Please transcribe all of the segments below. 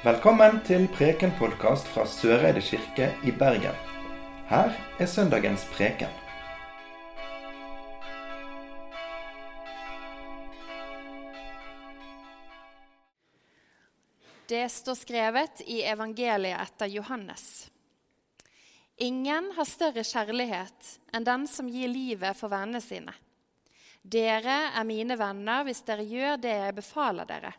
Velkommen til Preken-podkast fra Søreide kirke i Bergen. Her er søndagens preken. Det står skrevet i evangeliet etter Johannes. Ingen har større kjærlighet enn den som gir livet for vennene sine. Dere er mine venner hvis dere gjør det jeg befaler dere.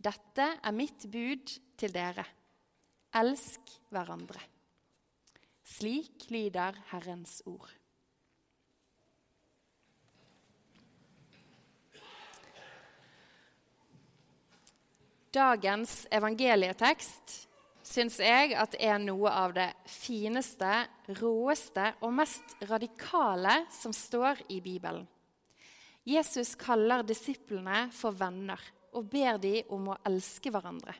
Dette er mitt bud til dere. Elsk hverandre. Slik lyder Herrens ord. Dagens evangelietekst syns jeg at er noe av det fineste, råeste og mest radikale som står i Bibelen. Jesus kaller disiplene for venner og ber de om å elske hverandre.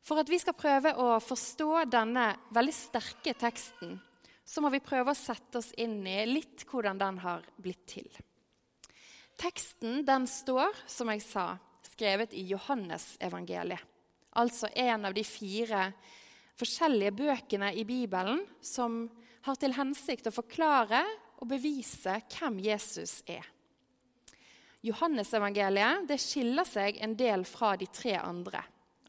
For at vi skal prøve å forstå denne veldig sterke teksten, så må vi prøve å sette oss inn i litt hvordan den har blitt til. Teksten den står, som jeg sa, skrevet i Johannesevangeliet. Altså en av de fire forskjellige bøkene i Bibelen som har til hensikt å forklare og bevise hvem Jesus er. Johannesevangeliet det skiller seg en del fra de tre andre,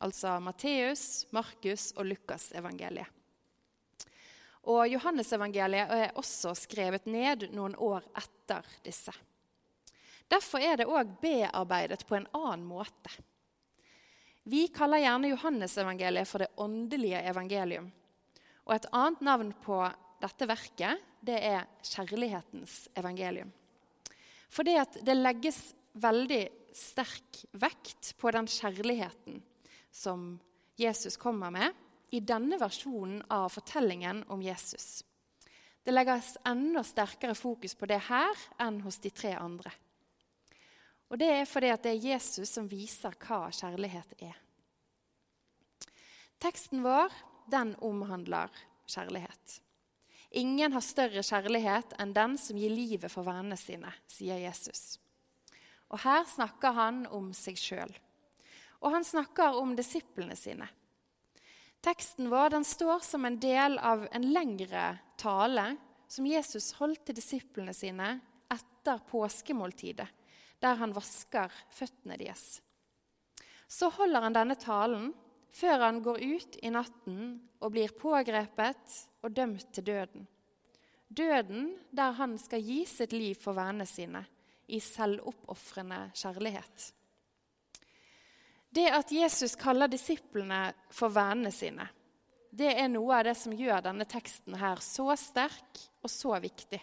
altså Matteus, Markus og Lukasevangeliet. Og Johannesevangeliet er også skrevet ned noen år etter disse. Derfor er det òg bearbeidet på en annen måte. Vi kaller gjerne Johannesevangeliet for det åndelige evangelium. Og et annet navn på dette verket det er kjærlighetens evangelium. Fordi at det legges veldig sterk vekt på den kjærligheten som Jesus kommer med i denne versjonen av fortellingen om Jesus. Det legges enda sterkere fokus på det her enn hos de tre andre. Og Det er fordi det er Jesus som viser hva kjærlighet er. Teksten vår den omhandler kjærlighet. Ingen har større kjærlighet enn den som gir livet for vennene sine, sier Jesus. Og her snakker han om seg sjøl. Og han snakker om disiplene sine. Teksten vår den står som en del av en lengre tale som Jesus holdt til disiplene sine etter påskemåltidet, der han vasker føttene deres. Så holder han denne talen før han går ut i natten og blir pågrepet og dømt til døden. Døden der han skal gi sitt liv for vennene sine i selvoppofrende kjærlighet. Det at Jesus kaller disiplene for vennene sine, det er noe av det som gjør denne teksten her så sterk og så viktig.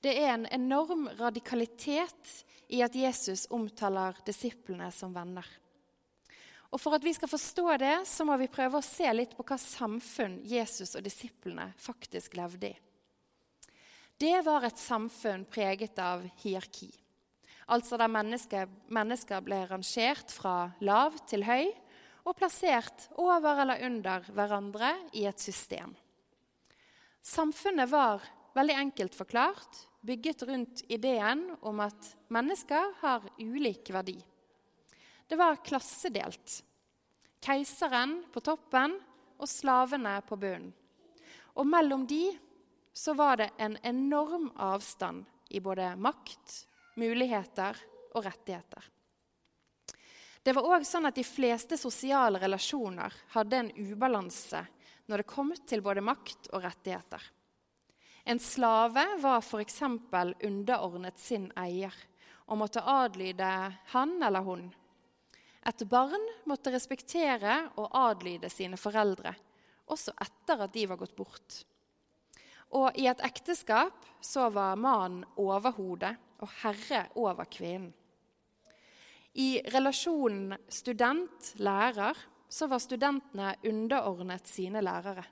Det er en enorm radikalitet i at Jesus omtaler disiplene som venner. Og For at vi skal forstå det, så må vi prøve å se litt på hva samfunn Jesus og disiplene faktisk levde i. Det var et samfunn preget av hierarki. Altså der mennesker, mennesker ble rangert fra lav til høy og plassert over eller under hverandre i et system. Samfunnet var veldig enkelt forklart bygget rundt ideen om at mennesker har ulik verdi. Det var klassedelt. Keiseren på toppen og slavene på bunnen. Og mellom de så var det en enorm avstand i både makt, muligheter og rettigheter. Det var òg sånn at de fleste sosiale relasjoner hadde en ubalanse når det kom til både makt og rettigheter. En slave var f.eks. underordnet sin eier og måtte adlyde han eller hun. Et barn måtte respektere og adlyde sine foreldre, også etter at de var gått bort. Og i et ekteskap så var mannen overhodet og herre over kvinnen. I relasjonen student-lærer så var studentene underordnet sine lærere.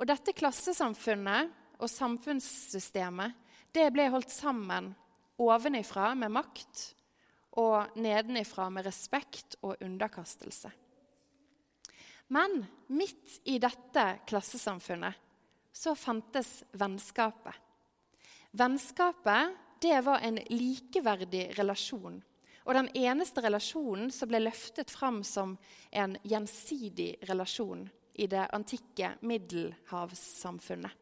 Og dette klassesamfunnet og samfunnssystemet det ble holdt sammen ovenifra med makt og nedenifra med respekt og underkastelse. Men midt i dette klassesamfunnet så fantes vennskapet. Vennskapet det var en likeverdig relasjon. Og den eneste relasjonen som ble løftet fram som en gjensidig relasjon i det antikke middelhavssamfunnet.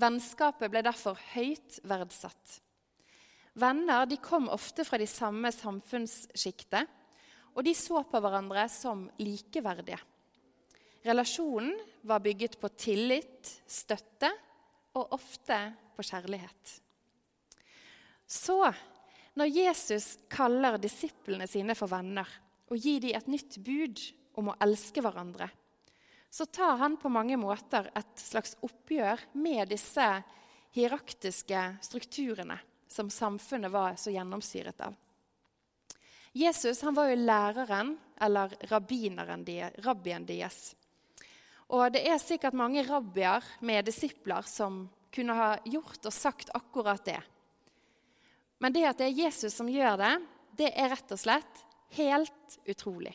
Vennskapet ble derfor høyt verdsatt. Venner de kom ofte fra de samme samfunnssjiktet, og de så på hverandre som likeverdige. Relasjonen var bygget på tillit, støtte og ofte på kjærlighet. Så, når Jesus kaller disiplene sine for venner og gir dem et nytt bud om å elske hverandre, så tar han på mange måter et slags oppgjør med disse hieraktiske strukturene som samfunnet var så gjennomsyret av. Jesus han var jo læreren, eller rabbineren, rabbien deres. Og det er sikkert mange rabbier med disipler som kunne ha gjort og sagt akkurat det. Men det at det er Jesus som gjør det, det er rett og slett helt utrolig.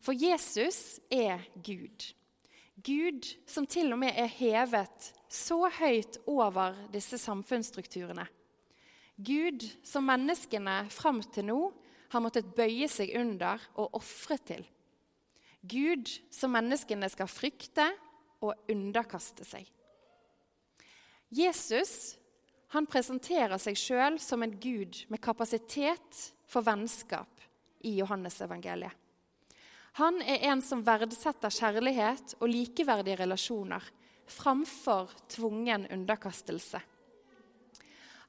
For Jesus er Gud. Gud som til og med er hevet så høyt over disse samfunnsstrukturene Gud som menneskene fram til nå har måttet bøye seg under og ofre til. Gud som menneskene skal frykte og underkaste seg. Jesus han presenterer seg sjøl som en gud med kapasitet for vennskap i Johannesevangeliet. Han er en som verdsetter kjærlighet og likeverdige relasjoner framfor tvungen underkastelse.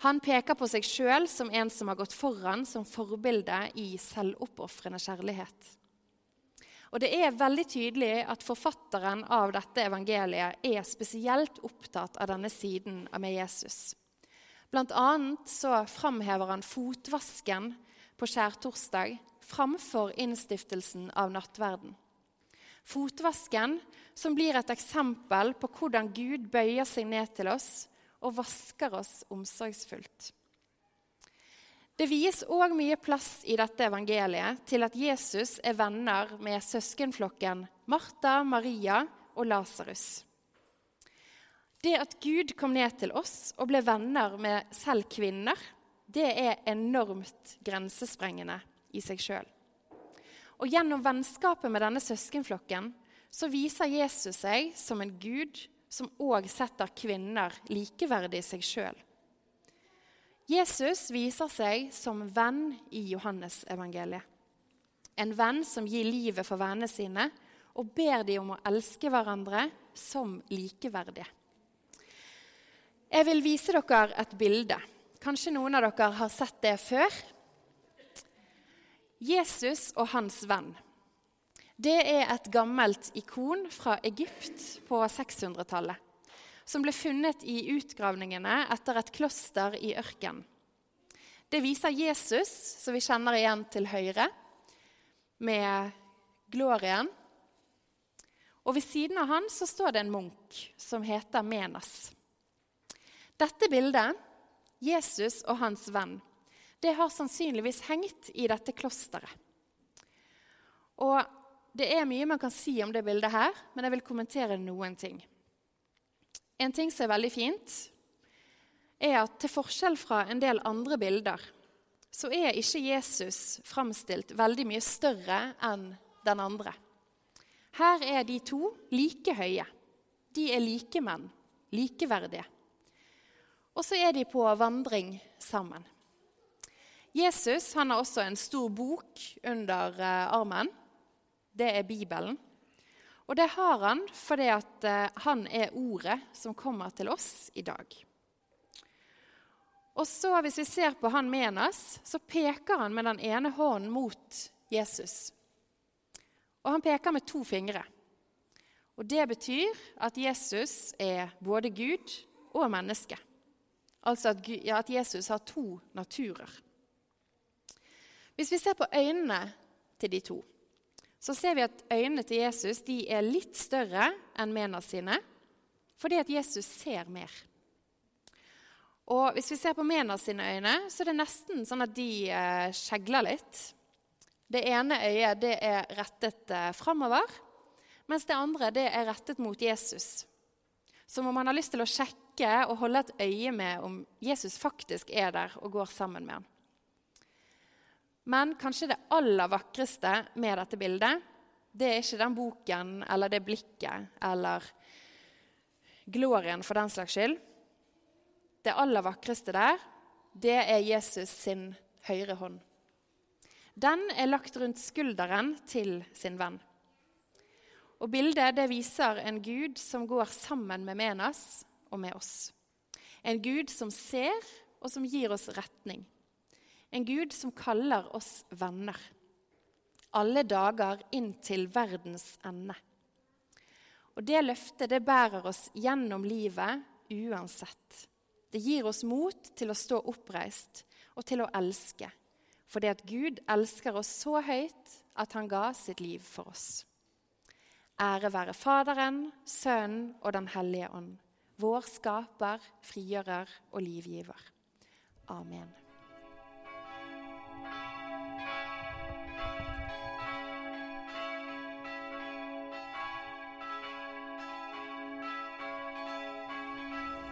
Han peker på seg sjøl som en som har gått foran som forbilde i selvoppofrende kjærlighet. Og Det er veldig tydelig at forfatteren av dette evangeliet er spesielt opptatt av denne siden med Jesus. Blant annet så framhever han fotvasken på skjærtorsdag framfor innstiftelsen av nattverden. Fotvasken som blir et eksempel på hvordan Gud bøyer seg ned til oss og vasker oss omsorgsfullt. Det vies òg mye plass i dette evangeliet til at Jesus er venner med søskenflokken Martha, Maria og Lasarus. Det at Gud kom ned til oss og ble venner med selv kvinner, det er enormt grensesprengende i seg sjøl. Og gjennom vennskapet med denne søskenflokken så viser Jesus seg som en gud som òg setter kvinner likeverdig seg sjøl. Jesus viser seg som venn i Johannesevangeliet. En venn som gir livet for vennene sine og ber de om å elske hverandre som likeverdige. Jeg vil vise dere et bilde. Kanskje noen av dere har sett det før. Jesus og hans venn. Det er et gammelt ikon fra Egypt på 600-tallet. Som ble funnet i utgravningene etter et kloster i ørkenen. Det viser Jesus, som vi kjenner igjen til høyre, med glorien. Og ved siden av han så står det en munk som heter Menas. Dette bildet, Jesus og hans venn, det har sannsynligvis hengt i dette klosteret. Og det er mye man kan si om det bildet her, men jeg vil kommentere noen ting. En ting som er veldig fint, er at til forskjell fra en del andre bilder, så er ikke Jesus framstilt veldig mye større enn den andre. Her er de to like høye. De er like menn, likeverdige. Og så er de på vandring sammen. Jesus har også en stor bok under eh, armen det er Bibelen. Og det har han fordi at eh, han er ordet som kommer til oss i dag. Og så Hvis vi ser på han Menas, så peker han med den ene hånden mot Jesus. Og han peker med to fingre. Og Det betyr at Jesus er både Gud og menneske. Altså at, at Jesus har to naturer. Hvis vi ser på øynene til de to, så ser vi at øynene til Jesus de er litt større enn Mena sine, fordi at Jesus ser mer. Og Hvis vi ser på Mena sine øyne, så er det nesten sånn at de eh, skjegler litt. Det ene øyet det er rettet eh, framover, mens det andre det er rettet mot Jesus. Som om han har lyst til å sjekke og holde et øye med om Jesus faktisk er der og går sammen med han. Men kanskje det aller vakreste med dette bildet, det er ikke den boken eller det blikket eller glorien for den slags skyld. Det aller vakreste der, det er Jesus sin høyre hånd. Den er lagt rundt skulderen til sin venn. Og Bildet det viser en Gud som går sammen med Menas og med oss. En Gud som ser, og som gir oss retning. En Gud som kaller oss venner. Alle dager inn til verdens ende. Og Det løftet det bærer oss gjennom livet uansett. Det gir oss mot til å stå oppreist og til å elske. Fordi at Gud elsker oss så høyt at han ga sitt liv for oss. Ære være Faderen, Sønnen og Den hellige ånd, vår skaper, frigjører og livgiver. Amen.